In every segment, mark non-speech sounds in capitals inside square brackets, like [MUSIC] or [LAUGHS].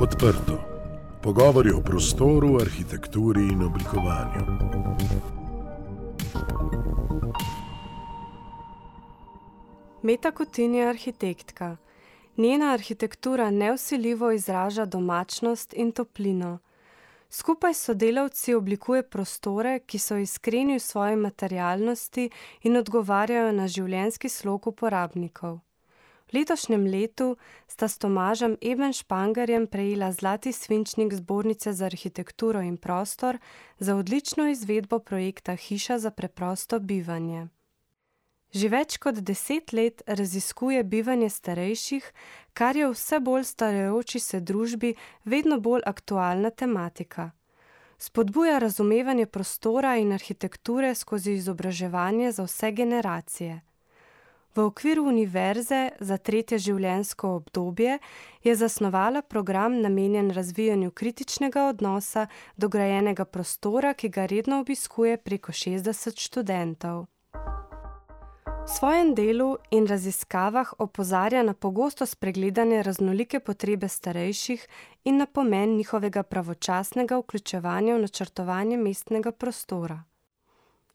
Odprto. Pogovori o prostoru, arhitekturi in oblikovanju. Meta Kutin je arhitektka. Njena arhitektura neusiljivo izraža domačnost in toplino. Skupaj s sodelavci oblikuje prostore, ki so iskreni v svoji materialnosti in odgovarjajo na življenjski slog uporabnikov. V letošnjem letu sta s Tomažem Ebenšpangerjem prejela zlati svinčnik Zbornice za arhitekturo in prostor za odlično izvedbo projekta Hiša za preprosto bivanje. Že več kot deset let raziskuje bivanje starejših, kar je v vse bolj starajoči se družbi vedno bolj aktualna tematika. Spodbuja razumevanje prostora in arhitekture skozi izobraževanje za vse generacije. V okviru univerze za tretje življenjsko obdobje je zasnovala program namenjen razvijanju kritičnega odnosa do grajenega prostora, ki ga redno obiskuje preko šestdeset študentov. V svojem delu in raziskavah opozarja na pogosto spregledane raznolike potrebe starejših in na pomen njihovega pravočasnega vključevanja v načrtovanje mestnega prostora.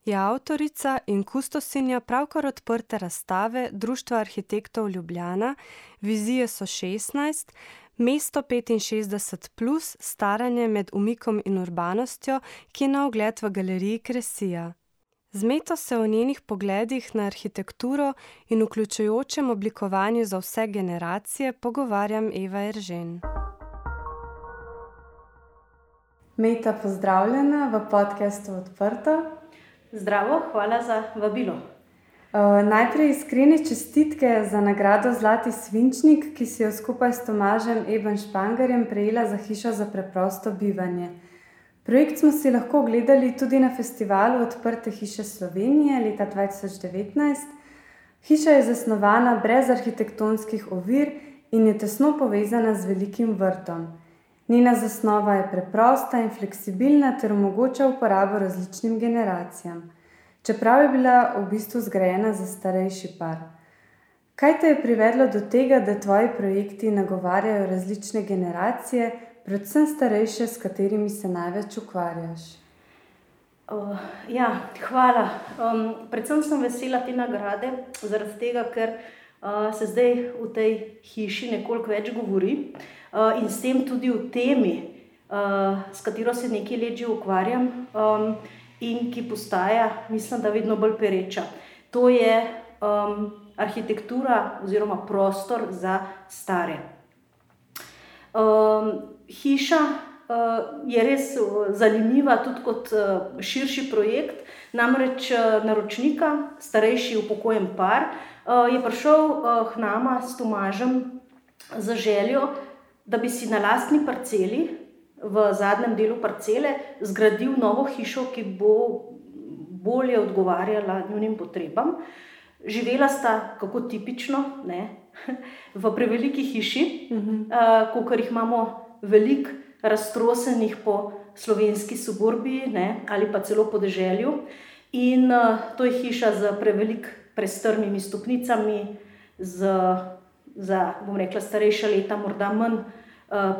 Je avtorica in kustosinja pravkar odprte razstave Društva arhitektov Ljubljana Vizije so šestnajst, Mesto petinšestdeset plus, staranje med umikom in urbanostjo, ki je na ogled v galeriji Kresija. Z Meto se o njenih pogledih na arhitekturo in vključujočem oblikovanju za vse generacije pogovarjam Eva Eržen. Meta, pozdravljena v podcastu Odprto. Zdravo, hvala za vabilo. najprej iskrene čestitke za nagrado zlati svinčnik, ki si jo skupaj s Tomažem Ebenšpangerjem prejela za Hišo za preprosto bivanje. Projekt smo si lahko ogledali tudi na festivalu Odprte hiše Slovenije leta dva tisoč devetnajst. Hiša je zasnovana brez arhitektonskih ovir in je tesno povezana z velikim vrtom. Njena zasnova je preprosta in fleksibilna ter omogoča uporabo različnim generacijam. Čeprav je bila v bistvu zgrajena za starejši par. Kaj te je privedlo do tega, da tvoji projekti nagovarjajo različne generacije, predvsem starejše, s katerimi se največ ukvarjaš? ja, hvala. predvsem sem vesela te nagrade zaradi tega, ker, se zdaj v tej hiši nekoliko več govori, in s tem tudi o temi, s katero se nekaj let že ukvarjam, in ki postaja, mislim, da vedno bolj pereča. To je, arhitektura oziroma prostor za stare. hiša, je res zanimiva tudi kot, širši projekt, namreč, naročnika, starejši upokojen par, je prišel, k nama s Tomažem z željo, da bi si na lastni parceli, v zadnjem delu parcele, zgradil novo hišo, ki bo bolje odgovarjala njunim potrebam. Živela sta, kako tipično, ne, [LAUGHS] v preveliki hiši, kakor jih imamo veliko raztrosenih po slovenski suburbiji, ne, ali pa celo podeželju. In, to je hiša s preveliko prestrmimi stopnicami, z za, bom rekla, starejša leta morda manj,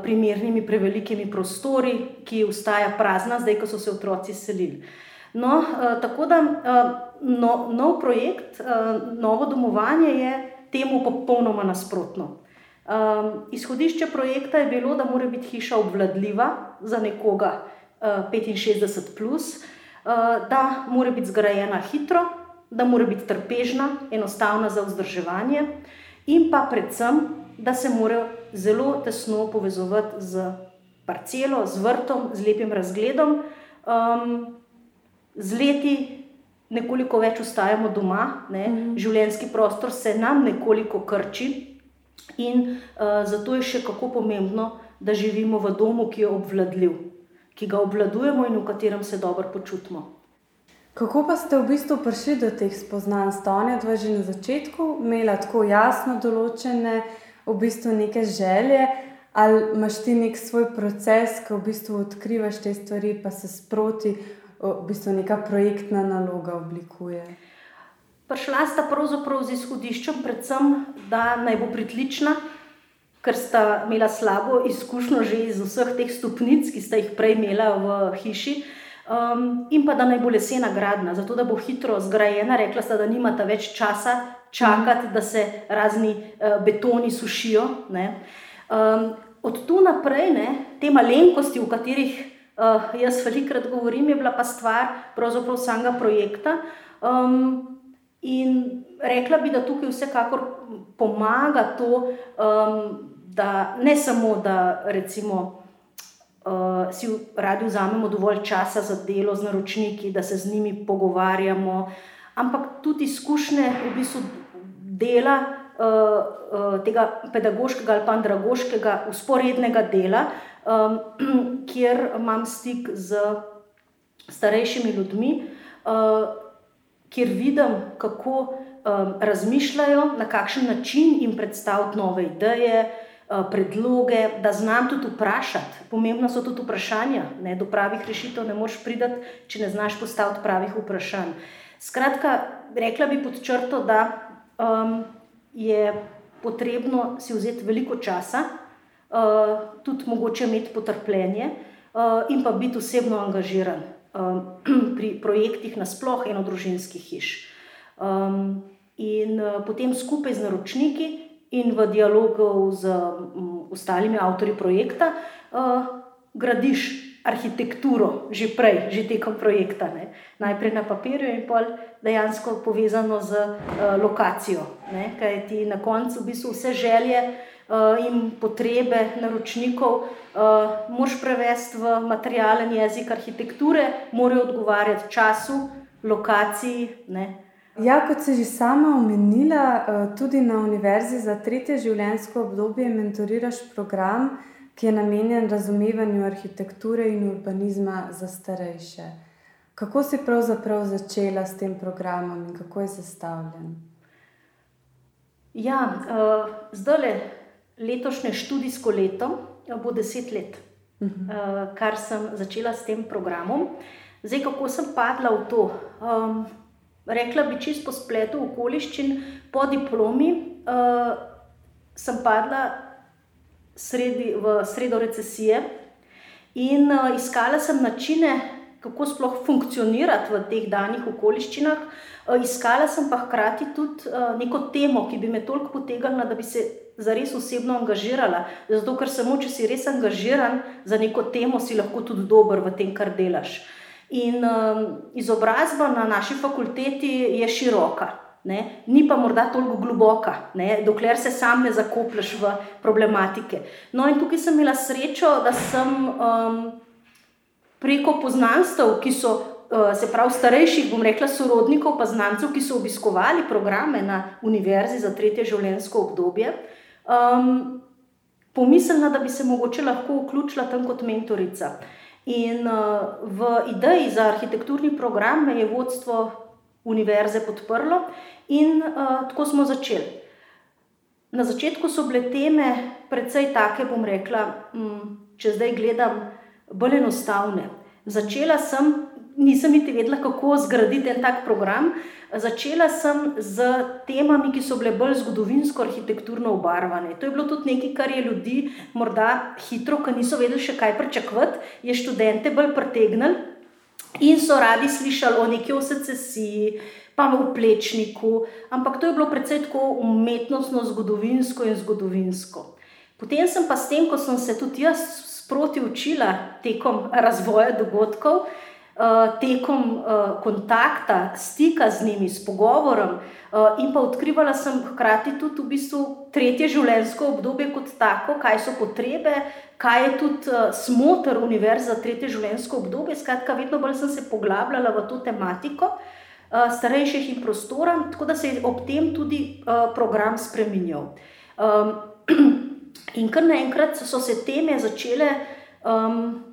primernimi prevelikimi prostori, ki ostaja prazna, zdaj ko so se otroci selili. No, tako da, nov projekt, novo domovanje je temu popolnoma nasprotno. izhodišče projekta je bilo, da mora biti hiša obvladljiva za nekoga, petinšestdeset plus, da mora biti zgrajena hitro, da mora biti trpežna, enostavna za vzdrževanje in pa predvsem, da se mora zelo tesno povezovati s parcelo, z vrtom, z lepim razgledom. z leti nekoliko več ostajamo doma, ne, življenjski prostor se nam nekoliko krči in, zato je še kako pomembno, da živimo v domu, ki je obvladljiv. Ki ga obvladujemo in v katerem se dobro počutimo. Kako pa ste v bistvu prišli do teh spoznanj? Sta onadva že na začetku imela tako jasno določene v bistvu neke želje ali imaš ti neki svoj proces, ke v bistvu odkrivaš te stvari pa se sproti, v bistvu neka projektna naloga oblikuje? Prišla sta pravzaprav z izhodiščem predvsem, da naj bo pritlična, ker sta imela slabo izkušnjo že iz vseh teh stopnic, ki sta jih prej imela v hiši. Um, in pa da naj bo lesena gradna, zato da bo hitro zgrajena, rekla sta, da nimata več časa čakati, da se razni uh, betoni sušijo. Um, od tu naprej, ne, te malenkosti, o katerih uh, jaz velikrat govorim, je bila pa stvar pravzaprav samega projekta. Um, in rekla bi, da tukaj vsekakor pomaga to. Um, da ne samo, da recimo, uh, si radi vzamemo dovolj časa za delo z naročniki, da se z njimi pogovarjamo, ampak tudi izkušnje v bistvu dela. Uh, uh, tega pedagoškega ali pa andragoškega, usporednega dela, um, [CLEARS THROAT] kjer imam stik z starejšimi ljudmi, uh, kjer vidim, kako razmišljajo, na kakšen način jim predstaviti nove ideje, uh, predloge, da znam tudi vprašati. Pomembno so tudi vprašanja. Ne? Do pravih rešitev ne moreš priti, če ne znaš postaviti pravih vprašanj. Skratka, rekla bi pod črto, da um, je potrebno si vzeti veliko časa, uh, tudi mogoče imeti potrpljenje uh, in pa biti osebno angažiran um, [CLEARS THROAT] pri projektih nasplošno eno družinskih hiš. Um, in uh, potem skupaj z naročniki in v dialogu z um, ostalimi avtorji projekta uh, gradiš arhitekturo, že prej, že tekom projekta. Ne. Najprej na papirju in pa dejansko povezano z uh, lokacijo. Ne. Kaj ti na koncu v bistvu vse želje uh, in potrebe naročnikov uh, moš prevesti v materialen jezik arhitekture, morajo odgovarjati času, lokaciji. Ne. Ja, kot si že sama omenila, eh, tudi na Univerzi za tretje življenjsko obdobje mentoriraš program, ki je namenjen razumevanju arhitekture in urbanizma za starejše. Kako si pravzaprav začela s tem programom in kako je zastavljen? Ja, uh, zdaj le letošnje študijsko leto bo deset let, uh -huh. uh, kar sem začela s tem programom. Zdaj, kako sem padla v to? Um, rekla bi čisto po spletu okoliščin, po diplomi uh, sem padla sredi, v sredo recesije in uh, iskala sem načine, kako sploh funkcionirati v teh danih okoliščinah. Uh, iskala sem pa hkrati tudi uh, neko temo, ki bi me toliko potegnila, da bi se zares osebno angažirala. Zato, ker samo če si res angažiran za neko temo, si lahko tudi dober v tem, kar delaš. Uh, In um, izobrazba na naši fakulteti je široka, ne? ni pa morda toliko globoka, ne? dokler se sam ne zakoplješ v problematike. No, in tukaj sem imela srečo, da sem um, preko poznanstv, ki so. Uh, se pravi, starejših, bom rekla, sorodnikov, pa znancev, ki so obiskovali programe na Univerzi za tretje življenjsko obdobje, um, pomislila, da bi se mogoče lahko vključila tam kot mentorica. In uh, v ideji za arhitekturni program me je vodstvo univerze podprlo, in uh, tako smo začeli. Na začetku so bile teme precej take, bom rekla, um, če zdaj gledam, bolj enostavne. Začela sem nisem niti vedela, kako zgraditi en tak program. Začela sem z temami, ki so bile bolj zgodovinsko, arhitekturno obarvane. To je bilo tudi nekaj, kar je ljudi morda hitro, ki niso vedeli še kaj pričakovati, je študente bolj pritegnili in so radi slišali o neki secesiji. Pa v plečniku, ampak to je bilo predvsej tako umetnostno, zgodovinsko in zgodovinsko. Potem sem pa s tem, ko sem se tudi jaz sproti učila tekom razvoja dogodkov, Eh, tekom uh, kontakta, stika z njimi, s pogovorom, uh, in pa odkrivala sem hkrati tudi v bistvu tretje življenjsko obdobje kot tako, kaj so potrebe, kaj je tudi uh, smotr univerze za tretje življenjsko obdobje. Skratka, vedno bolj sem se poglabljala v to tematiko starejših in prostora, tako da se je ob tem tudi program spremenil. Um, [CLEARS THROAT] in kar naenkrat so se teme začele. Um,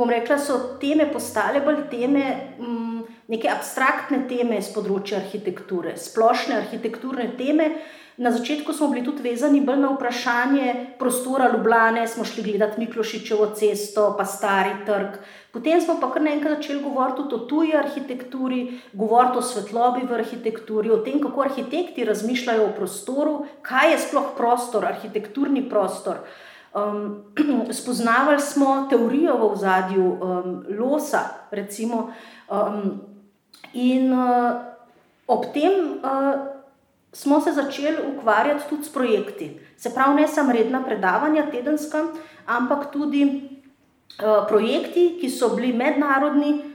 bom rekla, so teme postale bolj teme, m, mm, neke abstraktne teme z področja arhitekture, splošne arhitekturne teme. Na začetku smo bili tudi vezani bolj na vprašanje prostora Ljubljana, smo šli gledati Miklošičevo cesto, pa Stari trg. Potem smo pa kar naenkrat začeli govoriti tudi o tuji arhitekturi, govoriti o svetlobi v arhitekturi, o tem, kako arhitekti razmišljajo o prostoru, kaj je sploh prostor, arhitekturni prostor. Um, [CLEARS THROAT] spoznavali smo teorijo v zadju um, losa, recimo. Um, In uh, ob tem uh, smo se začeli ukvarjati tudi s projekti. Se pravi, ne samo redna predavanja tedenska, ampak tudi uh, projekti, ki so bili mednarodni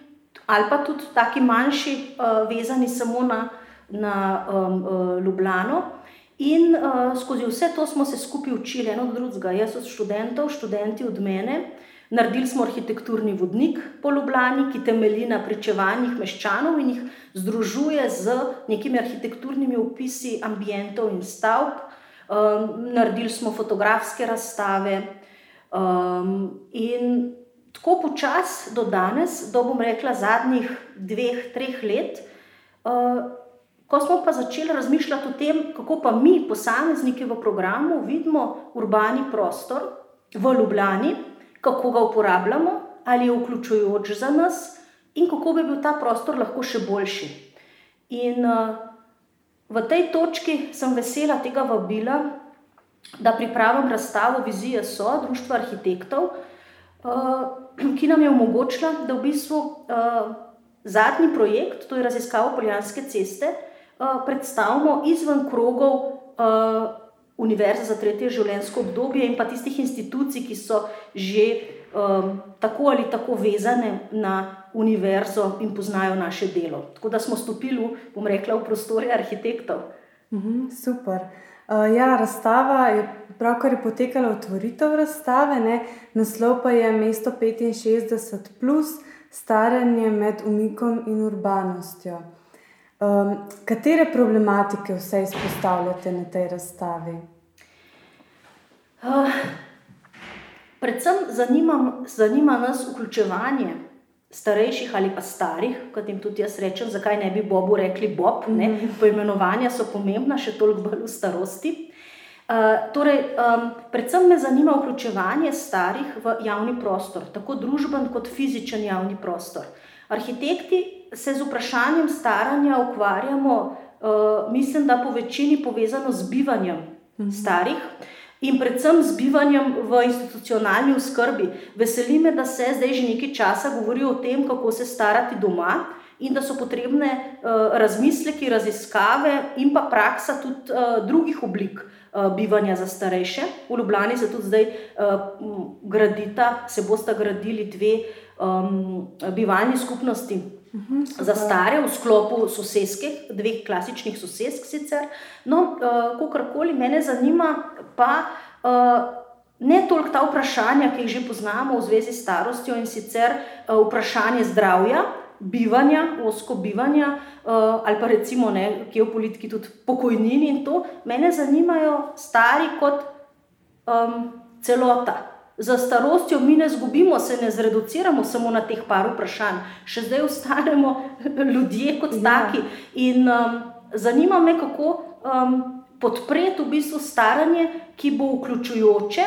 ali pa tudi taki manjši, uh, vezani samo na, na um, uh, Ljubljano. In uh, skozi vse to smo se skupaj učili eno od drugega. Jaz od študentov, študenti od mene. Naredili smo arhitekturni vodnik po Ljubljani, ki temelji na pričevanjih meščanov in jih združuje z nekimi arhitekturnimi opisi ambientov in stavb. Um, naredili smo fotografske razstave. Um, in tako počasi do danes, do bom rekla zadnjih dveh, treh let, uh, ko smo pa začeli razmišljati o tem, kako pa mi, posamezniki v programu, vidimo urbani prostor v Ljubljani kako ga uporabljamo, ali je vključujoč za nas, in kako bi bil ta prostor lahko še boljši. In uh, v tej točki sem vesela tega vabila, da pripravim razstavo Vizije So, Društva arhitektov, uh, ki nam je omogočila, da v bistvu uh, zadnji projekt, to je raziskava Poljanske ceste, predstavimo izven krogov. Uh, univerze za tretje življenjsko obdobje in pa tistih institucij, ki so že um, tako ali tako vezane na univerzo in poznajo naše delo. Tako da smo stopili, bom rekla, v prostore arhitektov. Mhm, super. Uh, ja, razstava je pravkar je potekala otvoritev razstave, ne? naslov pa je Mesto 65, plus staranje med umikom in urbanostjo. Um, katere problematike vse izpostavljate na tej razstavi? Uh, predvsem zanima, zanima nas vključevanje starejših ali pa starih, kot jim tudi jaz rečem, zakaj ne bi Bobu rekli Bob. Ne? Mhm. Poimenovanja so pomembna, še toliko bolj v starosti. Uh, torej, um, predvsem me zanima vključevanje starih v javni prostor, tako družben kot fizičen javni prostor. Arhitekti se z vprašanjem staranja ukvarjamo, uh, mislim, da po večini povezano z bivanjem mhm. starih in predvsem z bivanjem v institucionalni oskrbi. Veseli me, da se zdaj že nekaj časa govori o tem, kako se starati doma. In da so potrebne uh, razmisleki, raziskave in pa praksa tudi uh, drugih oblik uh, bivanja za starejše. V Ljubljani se tudi zdaj uh, gradita, se bosta gradili dve um, bivalni skupnosti Za stare v sklopu sosedskih, dveh klasičnih sosedsk. Sicer. No, uh, kakorkoli me zanima, pa uh, ne toliko ta vprašanja, ki jih že poznamo v zvezi s starostjo in sicer uh, vprašanje zdravja, bivanja, osko bivanja ali pa recimo ne, geopolitiki, tudi pokojnini in to. Mene zanimajo stari kot um, celota. Za starostjo mi ne zgubimo, se ne zreduciramo samo na teh par vprašanj, še zdaj ostanemo [LAUGHS] ljudje kot ja. taki. In um, zanima me, kako um, podpreti v bistvu staranje, ki bo vključujoče,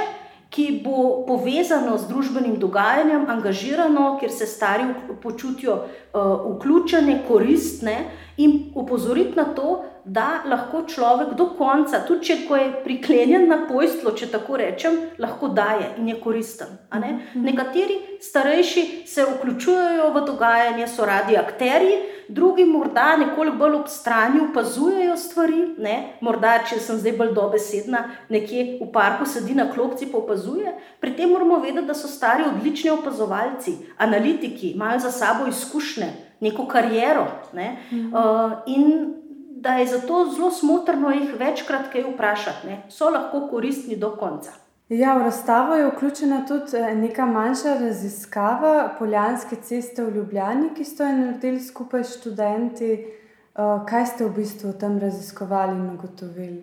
ki bo povezano z družbenim dogajanjem, angažirano, kjer se stari počutijo uh, vključene, koristne in upozoriti na to, da lahko človek do konca, tudi če je priklenjen na pojstvo, če tako rečem, lahko daje in je koristen. Ne? Mhm. Nekateri starejši se vključujejo v dogajanje, so radi akteri, drugi morda nekoliko bolj ob strani opazujejo stvari. Ne? Morda, če sem zdaj bolj dobesedna, nekje v parku sedi na klopci in opazuje. Pri tem moramo vedeti, da so stari odlični opazovalci, analitiki, imajo za sabo izkušnje. Neko kariero. Ne? Mhm. Uh, in da je zato zelo smotrno jih večkrat kaj vprašati, ne? so lahko koristni do konca. Ja, v razstavo je vključena tudi eh, neka manjša raziskava Poljanske ceste v Ljubljani, ki ste jo naredili skupaj s študenti. Eh, kaj ste v bistvu tam raziskovali in ugotovili?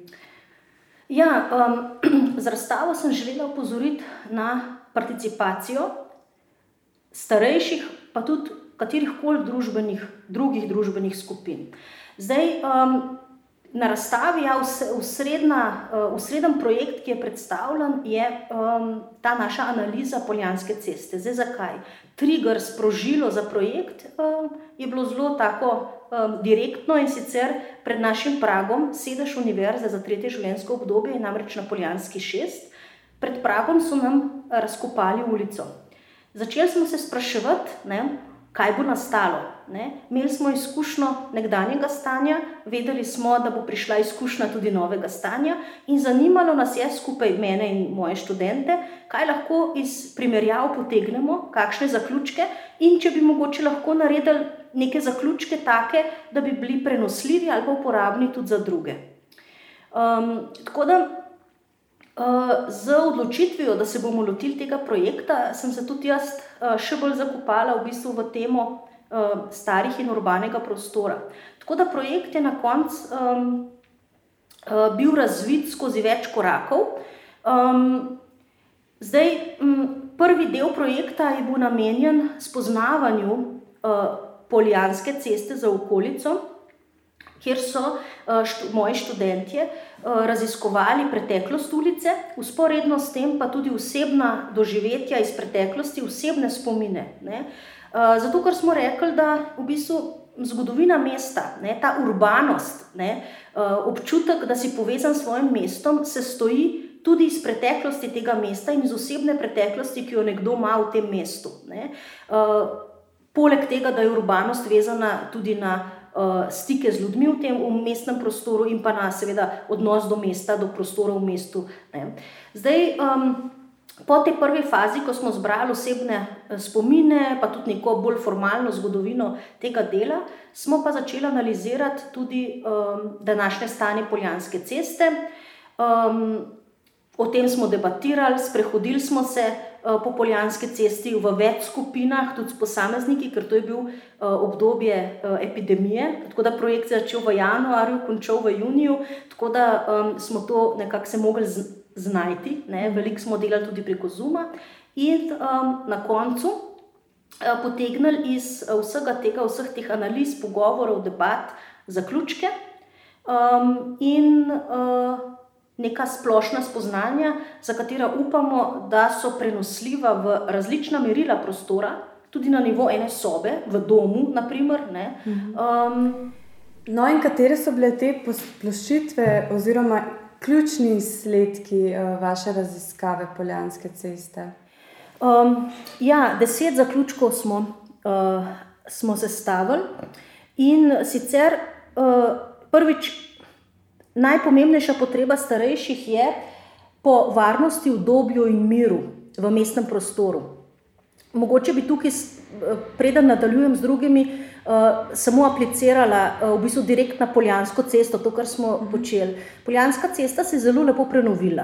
Ja, um, [CLEARS THROAT] z razstavo sem želela opozoriti na participacijo starejših, pa tudi katerih koli družbenih, drugih družbenih skupin. Zdaj, um, na razstavi, ja, v srednjem uh, projektu, ki je predstavljen, je um, ta naša analiza Poljanske ceste. Zdaj, zakaj? Trigger sprožilo za projekt um, je bilo zelo tako um, direktno in sicer pred našim pragom, sedež univerze za tretje življenjsko obdobje, namreč na Poljanski šest. Pred pragom so nam razkopali ulico. Začeli smo se spraševati, ne, kaj bo nastalo. Ne. Imeli smo izkušnjo nekdanjega stanja, vedeli smo, da bo prišla izkušnja tudi novega stanja, in zanimalo nas je, skupaj mene in moje študente, kaj lahko iz primerjav potegnemo, kakšne zaključke, in če bi mogoče lahko naredili neke zaključke, take, da bi bili prenosljivi ali pa uporabni tudi za druge. Um, tako da Z odločitvijo, da se bomo lotili tega projekta, sem se tudi jaz še bolj zakopala v, bistvu v temo starih in urbanega prostora. Tako da projekt je na koncu um, bil razvit skozi več korakov. Um, zdaj, um, prvi del projekta je bil namenjen spoznavanju uh, Poljanske ceste za okolico kjer so uh, štu, moji študentje uh, raziskovali preteklost ulice, usporedno s tem pa tudi osebna doživetja iz preteklosti, osebne spomine. Uh, zato, ker smo rekli, da v bistvu zgodovina mesta, ne, ta urbanost, ne, uh, občutek, da si povezan s svojim mestom, se stoji tudi iz preteklosti tega mesta in iz osebne preteklosti, ki jo nekdo ima v tem mestu. Ne. Uh, poleg tega, da je urbanost vezana tudi na stike z ljudmi v tem v mestnem prostoru in pa na seveda odnos do mesta, do prostora v mestu. Ne. Zdaj, um, po tej prvi fazi, ko smo zbrali osebne eh, spomine, pa tudi neko bolj formalno zgodovino tega dela, smo pa začeli analizirati tudi um, današnje stanje Poljanske ceste. Um, o tem smo debatirali, sprehodili smo se. Eh, po Poljanski cesti v več skupinah, tudi s posamezniki, ker to je bil eh, obdobje eh, epidemije. Tako da projekt je začel v januarju, končal v juniju, tako da um, smo to nekako se mogli znajti. Ne? Veliko smo delali tudi preko Zuma in um, na koncu uh, potegnili iz uh, vsega tega, vseh teh analiz, pogovorov, debat, zaključke. Um, in uh, neka splošna spoznanja, za katera upamo, da so prenosljiva v različna merila prostora, tudi na nivo ene sobe, v domu. Naprimer, um, no, in katere so bile te posplošitve, oziroma ključni izsledki uh, vaše raziskave Poljanske ceste? Um, ja, deset zaključkov smo, uh, smo sestavili in sicer uh, prvič. Najpomembnejša potreba starejših je po varnosti, udobju in miru v mestnem prostoru. Mogoče bi tukaj, preden nadaljujem z drugimi, uh, samo aplicirala uh, v bistvu direkt na Poljansko cesto, to, kar smo mhm. počeli. Poljanska cesta se je zelo lepo prenovila.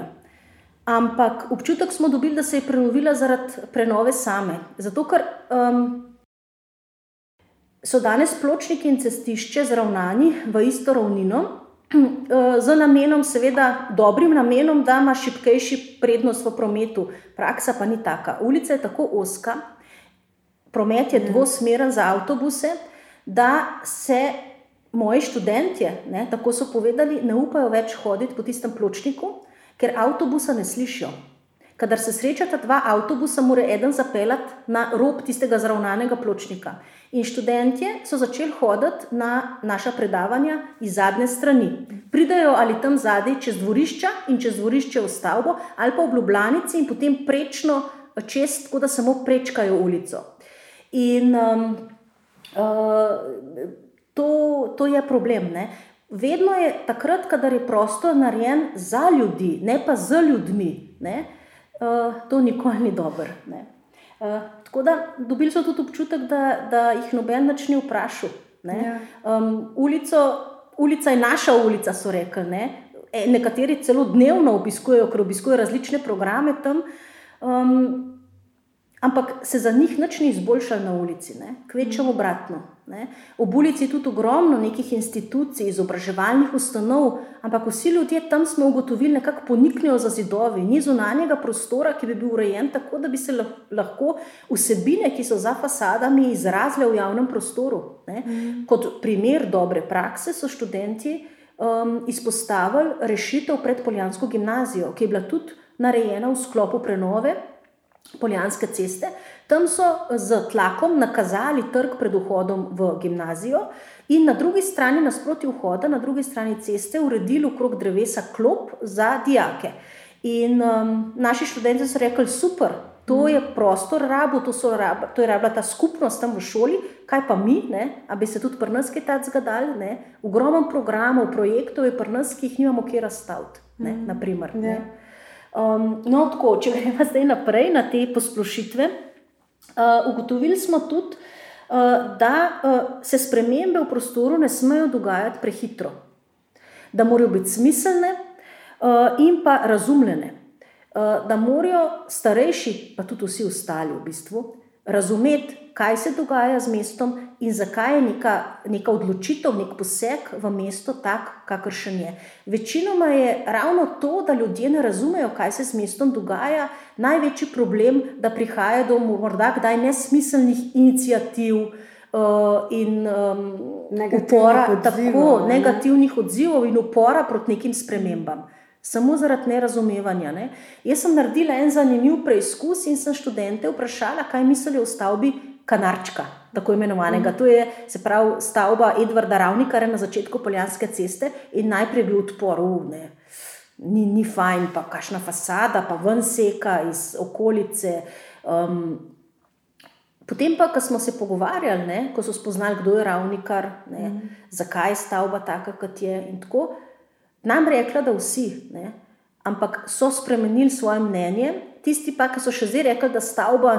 Ampak občutek smo dobili, da se je prenovila zaradi prenove same. Zato, ker um, so danes pločniki in cestišče zravnani v isto ravnino, [CLEARS THROAT] z namenom, seveda dobrim namenom, da ima šipkejši prednost v prometu. Praksa pa ni taka. Ulica je tako oska, promet je ja. dvosmeren za avtobuse, da se moji študentje, ne, tako so povedali, ne upajo več hoditi po tistem pločniku, ker avtobusa ne slišijo. Kadar se srečata dva avtobusa, mora eden zapeljati na rob tistega zravnanega pločnika. In študentje so začeli hoditi na naša predavanja iz zadnje strani. Pridajo ali tam zadaj čez dvorišča in čez dvorišče v stavbo, ali pa v Ljubljanici in potem prečno čez, tako da samo prečkajo ulico. In um, to, to je problem. Ne? Vedno je takrat, kadar je prostor narejen za ljudi, ne pa z ljudmi, ne? Uh, to nikoli ni dobro. Uh, tako da dobili so tudi občutek, da, da jih noben več ni vprašal. Ja. Um, ulico, ulica je naša ulica, so rekli. Ne? E, nekateri celo dnevno obiskujejo, ker obiskujejo različne programe tam. Um, ampak se za njih nič ni izboljšalo na ulici, kvečem obratno. Ne. V Bulici je tudi ogromno nekih institucij, izobraževalnih ustanov, ampak vsi ljudje tam smo ugotovili, nekako poniknejo za zidovi. Ni zunanjega prostora, ki bi bil urejen tako, da bi se lahko vsebine, ki so za fasadami, izrazile v javnem prostoru. Mm. Kot primer dobre prakse so študenti um, izpostavili rešitev pred Poljansko gimnazijo, ki je bila tudi narejena v sklopu prenove Poljanske ceste. Tam so z tlakom nakazali trg pred vhodom v gimnazijo in na drugi strani, nasproti vhoda, na drugi strani ceste, uredili okrog drevesa klop za dijake. In um, naši študenti so rekli: super, to je prostor rabu, to, rab, to je rabila ta skupnost tam v šoli, kaj pa mi, ne? a bi se tudi pri nas kaj tak zgadali. Ogromno programov, projektov je pri nas, ki jih nimamo kje razstaviti. Mm. Naprimer, ne? Um, no, tako, če gremo zdaj naprej na te posplošitve, uh, ugotovili smo tudi, uh, da uh, se spremembe v prostoru ne smejo dogajati prehitro, da morajo biti smiselne uh, in pa razumljene, uh, da morajo starejši, pa tudi vsi ostali v bistvu, razumeti, kaj se dogaja z mestom in zakaj je neka, neka odločitev, nek poseg v mesto tak, kakršen je. Večinoma je ravno to, da ljudje ne razumejo, kaj se z mestom dogaja, največji problem, da prihaja do morda kdaj nesmiselnih inicijativ. Uh, in um, upora, odzivov, tako, ne? negativnih odzivov, in upora proti nekim spremembam samo zaradi nerazumevanja. Ne. Jaz sem naredila en zanimiv preizkus in sem študente vprašala, kaj mislijo o stavbi Kanarčka, tako imenovanega. Mm. To je se pravi stavba Edvarda Ravnika na začetku Poljanske ceste in najprej bil odpor. Ni, ni fajn, pa kakšna fasada, pa ven seka iz okolice. Um, potem pa, ko smo se pogovarjali, ne, ko so spoznali, kdo je ravnikar, ne, mm. zakaj je stavba taka, kot je. In tako nam rekla, da vsi, ne? ampak so spremenili svoje mnenje. Tisti pa, ki so še zdaj rekli, da stavba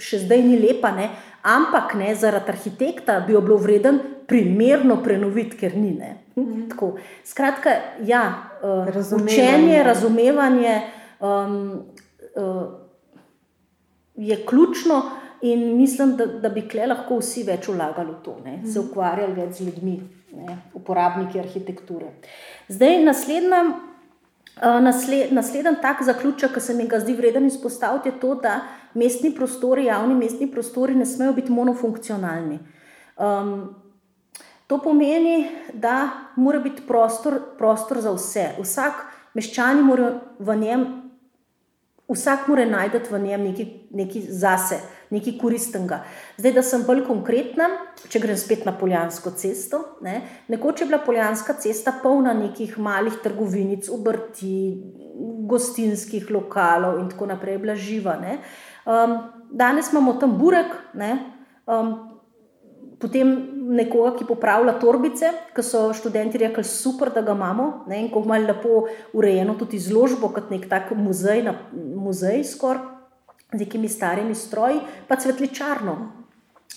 še zdaj ni lepa, ne? ampak ne, zaradi arhitekta bi jo bilo vreden primerno prenoviti, ker ni. Mm -hmm. Skratka, ja, uh, razumevanje. učenje, razumevanje um, uh, je ključno. In mislim, da, da bi kle lahko vsi več vlagali v to, ne? se mhm. ukvarjali več z ljudmi, ne? uporabniki arhitekture. Zdaj, naslednja, nasled, naslednji tak zaključek, ki se mi ga zdi vreden izpostaviti, je to, da mestni prostori, javni mestni prostori, ne smejo biti monofunkcionalni. Um, to pomeni, da mora biti prostor, prostor za vse. Vsak meščani mora v njem, vsak mora najti v njem nekaj zase nekaj koristnega. Zdaj, da sem bolj konkretna, če grem spet na Poljansko cesto. Ne, nekoč je bila Poljanska cesta polna nekih malih trgovinic, obrti, gostinskih lokalov in tako naprej, bila živa. Um, danes imamo tam burek. Ne, um, Potem nekoga, ki popravlja torbice, ki so študenti rekli, super, da ga imamo, ne, in ko imamo lepo urejeno tudi izložbo, kot nek tak muzej, muzej skoraj z nekimi starimi stroji, pa cvetličarno.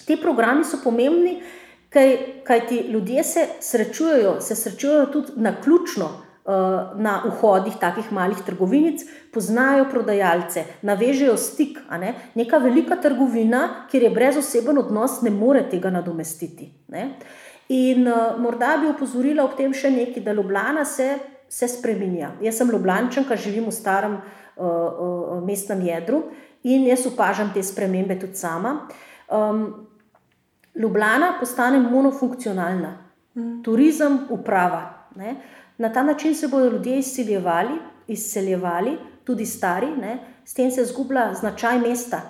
Ti programi so pomembni, kaj, kaj ti ljudje se srečujejo, se srečujejo tudi na ključno. Eh, na vhodih takih malih trgovinic poznajo prodajalce, navežejo stik. Ne? Neka velika trgovina, kjer je brez oseben odnos, ne more tega nadomestiti. Ne? In uh, morda bi opozorila ob tem še nekaj, da Ljubljana se, se spremenja. Jaz sem Ljubljančanka, živim v starem uh, uh, mestnem jedru in jaz opažam te spremembe tudi sama. Um, Ljubljana postane monofunkcionalna, mm. turizem, uprava. Ne? Na ta način se bodo ljudje izseljevali, izseljevali tudi stari, ne? s tem se zgublja značaj mesta,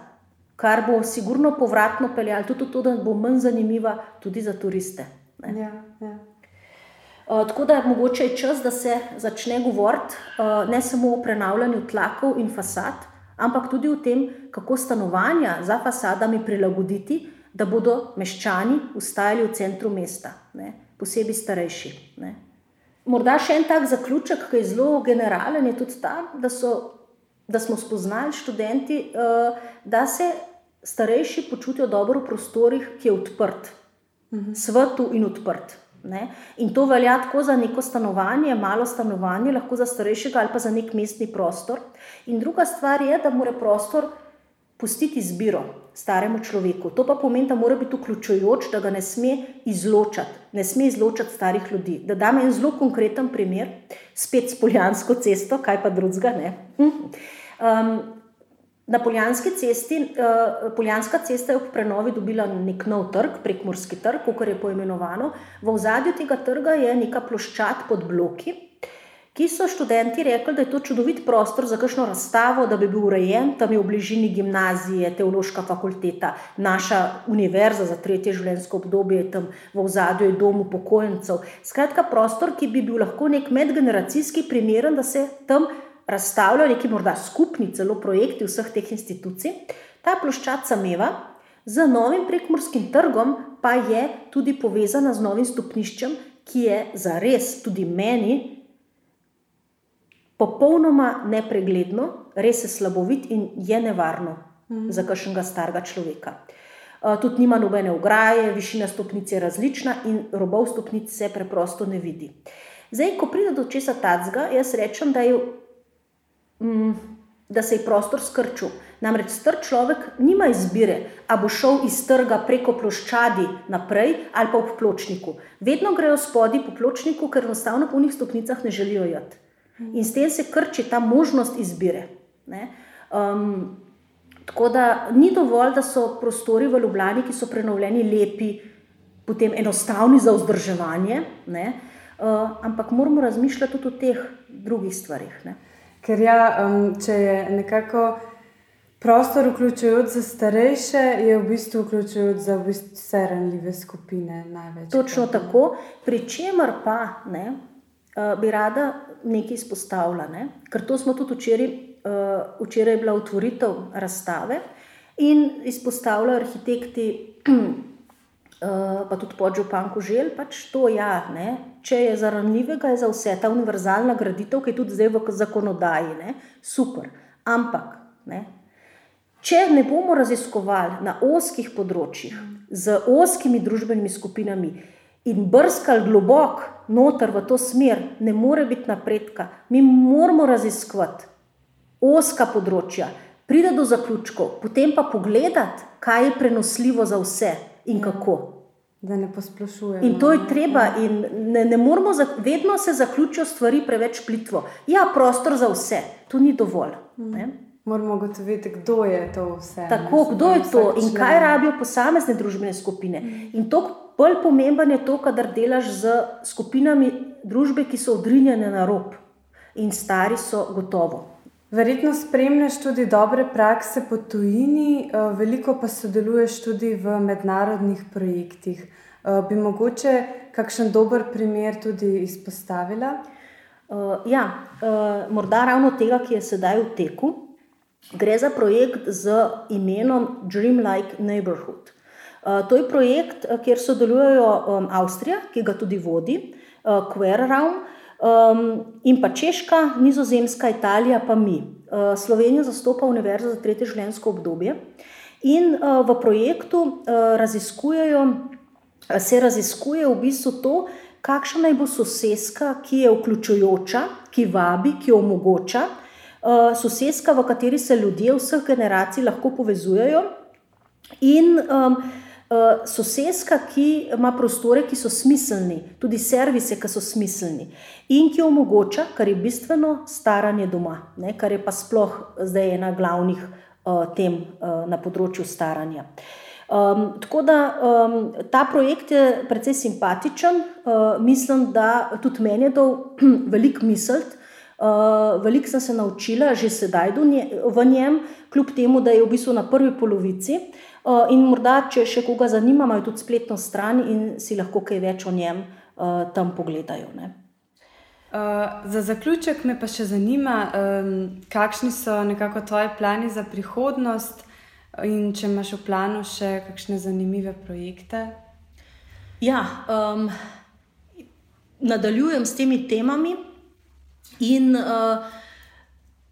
kar bo sigurno povratno peljalo tudi to, da bo manj zanimiva tudi za turiste. Ja, ja. Uh, tako da je mogoče čas, da se začne govoriti uh, ne samo o prenavljanju tlakov in fasad, ampak tudi o tem, kako stanovanja za fasadami prilagoditi, da bodo meščani ustajali v centru mesta, ne, posebej starejši. Ne. Morda še en tak zaključek, ki je zelo generalen, je tudi ta, da, so, da smo spoznali študenti, uh, da se starejši počutijo dobro v prostorih, ki je odprt, mhm. svetu in odprt. Ne? In to velja tako za neko stanovanje, malo stanovanje, lahko za starejšega ali pa za nek mestni prostor. In druga stvar je, da mora prostor pustiti izbiro staremu človeku. To pa pomeni, da mora biti vključujoč, da ga ne sme izločati, ne sme izločati starih ljudi. Da dam en zelo konkreten primer, spet s Poljansko cesto, kaj pa drugega. Um, na Poljanski cesti, uh, Poljanska cesta je ob prenovi dobila nek nov trg, prekmorski trg, kot je poimenovano. V ozadju tega trga je neka ploščad pod bloki ki so študenti rekli, da je to čudovit prostor za kakšno razstavo, da bi bil urejen, tam je v bližini gimnazije, teološka fakulteta, naša univerza za tretje življenjsko obdobje, tam v ozadju je dom upokojencev. Skratka, prostor, ki bi bil lahko nek medgeneracijski primeren, da se tam razstavljajo neki morda skupni celo projekti vseh teh institucij. Ta ploščad sameva. Z novim prekmorskim trgom pa je tudi povezana z novim stopniščem, ki je za res tudi meni popolnoma nepregledno, res je slabovit in je nevarno mm. za kakšnega starega človeka. Uh, tudi nima nobene ograje, višina stopnic je različna in robov stopnic se preprosto ne vidi. Zdaj, ko pride do česa tacga, jaz rečem, da, je, da se je prostor skrčil. Namreč star človek nima izbire, a bo šel iz trga preko ploščadi naprej ali pa v pločniku. Vedno grejo spodi po pločniku, ker enostavno po njih stopnicah ne želijo jeti. In s tem se krči ta možnost izbire. Um, tako da ni dovolj, da so prostori v Ljubljani, ki so prenovljeni, lepi, potem enostavni za vzdrževanje, uh, ampak moramo razmišljati tudi o teh drugih stvarih. Ne? Ker ja, um, če je nekako. Prostor, vključujoč za starejše, je v bistvu vključujoč za v bistvu vse ranljive skupine. Največ, Točno tako, pri čemer pa ne, uh, bi rada nekaj izpostavila. Ne? Ker to smo tudi včeraj, uh, včeraj je bila otvoritev razstave in izpostavljajo arhitekti, pa tudi podžupan Koželj, pač to ja. Ne? Če je za ranljivega, je za vse ta univerzalna graditev, ki je tudi zdaj v zakonodaji, ne? super. Ampak, ne? če ne bomo raziskovali na oskih področjih, z oskimi družbenimi skupinami in brskali globoko, noter v to smer, ne more biti napredka. Mi moramo raziskovati oska področja, priti do zaključkov, potem pa pogledati, kaj je prenosljivo za vse in kako. Da ne posplošujemo. In to je treba, in ne, ne moramo, vedno se zaključijo stvari preveč plitvo. Ja, prostor za vse, to ni dovolj. Ne? Moramo ugotoviti, kdo je to vse. Tako, kdo je to in kaj rabijo posamezne družbene skupine. In to, Bolj pomemben je to, kadar delaš z skupinami družbe, ki so odrinjene na rob in stari so gotovo. Verjetno spremljaš tudi dobre prakse po tujini, eh, veliko pa sodeluješ tudi v mednarodnih projektih. Eh, bi mogoče kakšen dober primer tudi izpostavila? Uh, ja, uh, morda ravno tega, ki je sedaj v teku. Gre za projekt z imenom Dreamlike Neighborhood. Eh, to je projekt, kjer sodelujejo um, Avstrija, ki ga tudi vodi, uh, Queer Round, um, in pa Češka, Nizozemska, Italija, pa mi. Uh, Slovenijo zastopa Univerza za tretje življenjsko obdobje. In uh, v projektu uh, raziskujejo, se raziskuje v bistvu to, kakšna naj bo sosedska, ki je vključujoča, ki vabi, ki omogoča. Uh, sosedska, v kateri se ljudje vseh generacij lahko povezujejo. In um, uh, sosedska, ki ima prostore, ki so smiselni, tudi servise, ki so smiselni in ki omogoča, kar je bistveno, staranje doma, ne, kar je pa sploh zdaj ena glavnih uh, tem uh, na področju staranja. Um, tako da um, ta projekt je precej simpatičen, uh, mislim, da tudi meni je dal [CLEARS THROAT] veliko misel. Uh, veliko sem se naučila, že sedaj v njem, kljub temu, da je v bistvu na prvi polovici. Eh, in morda, če še koga zanima, imajo tudi spletno stran in si lahko kaj več o njem uh, tam pogledajo. Uh, za zaključek me pa še zanima, um, kakšni so nekako tvoji plani za prihodnost in če imaš v planu še kakšne zanimive projekte. Ja, um, nadaljujem s temi temami in uh,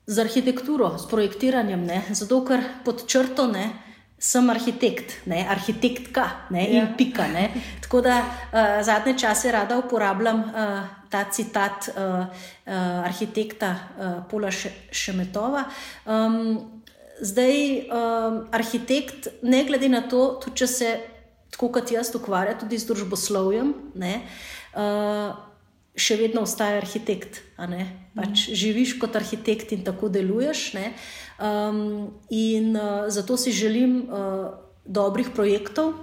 z arhitekturo, s projektiranjem, ne? zato ker pod črto ne sem arhitekt, ne, arhitektka ne, ja. in pika. Ne. Tako da uh, zadnje čase rada uporabljam uh, ta citat uh, uh, arhitekta uh, Pola Šemetova. Um, zdaj um, arhitekt, ne glede na to, tudi če se tako kot jaz ukvarja tudi z družboslovjem, ne, uh, še vedno ostaje arhitekt. Pač živiš kot arhitekt in tako deluješ. Um, in uh, zato si želim uh, dobrih projektov.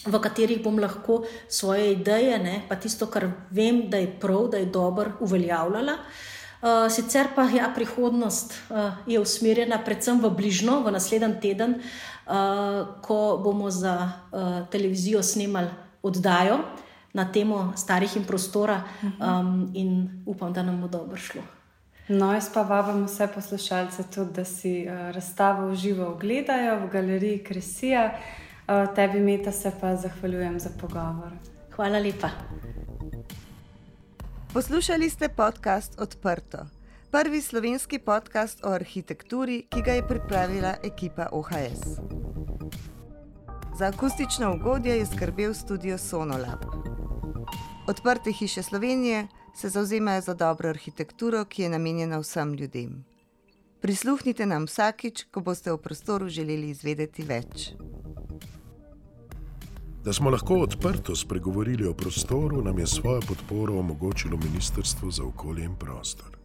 V katerih bom lahko svoje ideje, ne, pa tisto, kar vem, da je prav, da je dobro, uveljavljala. Uh, sicer pa ja, prihodnost uh, je usmerjena predvsem v bližnjo, v naslednji teden, uh, ko bomo za uh, televizijo snemali oddajo na temo starih in prostora, um, in upam, da nam bo dobro šlo. No, jaz pa vabim vse poslušalce tudi, da si uh, razstavo v živo ogledajo v galeriji Kresija. Uh, tebi, Meta, se pa zahvaljujem za pogovor. Hvala lepa. Poslušali ste podcast Odprto, prvi slovenski podcast o arhitekturi, ki ga je pripravila ekipa OHS. Za akustično ugodje je skrbel studio Sonolab. Odprte hiše Slovenije se zauzemajo za dobro arhitekturo, ki je namenjena vsem ljudem. Prisluhnite nam vsakič, ko boste v prostoru želeli izvedeti več. Da smo lahko odprto spregovorili o prostoru, nam je svojo podporo omogočilo Ministrstvo za okolje in prostor.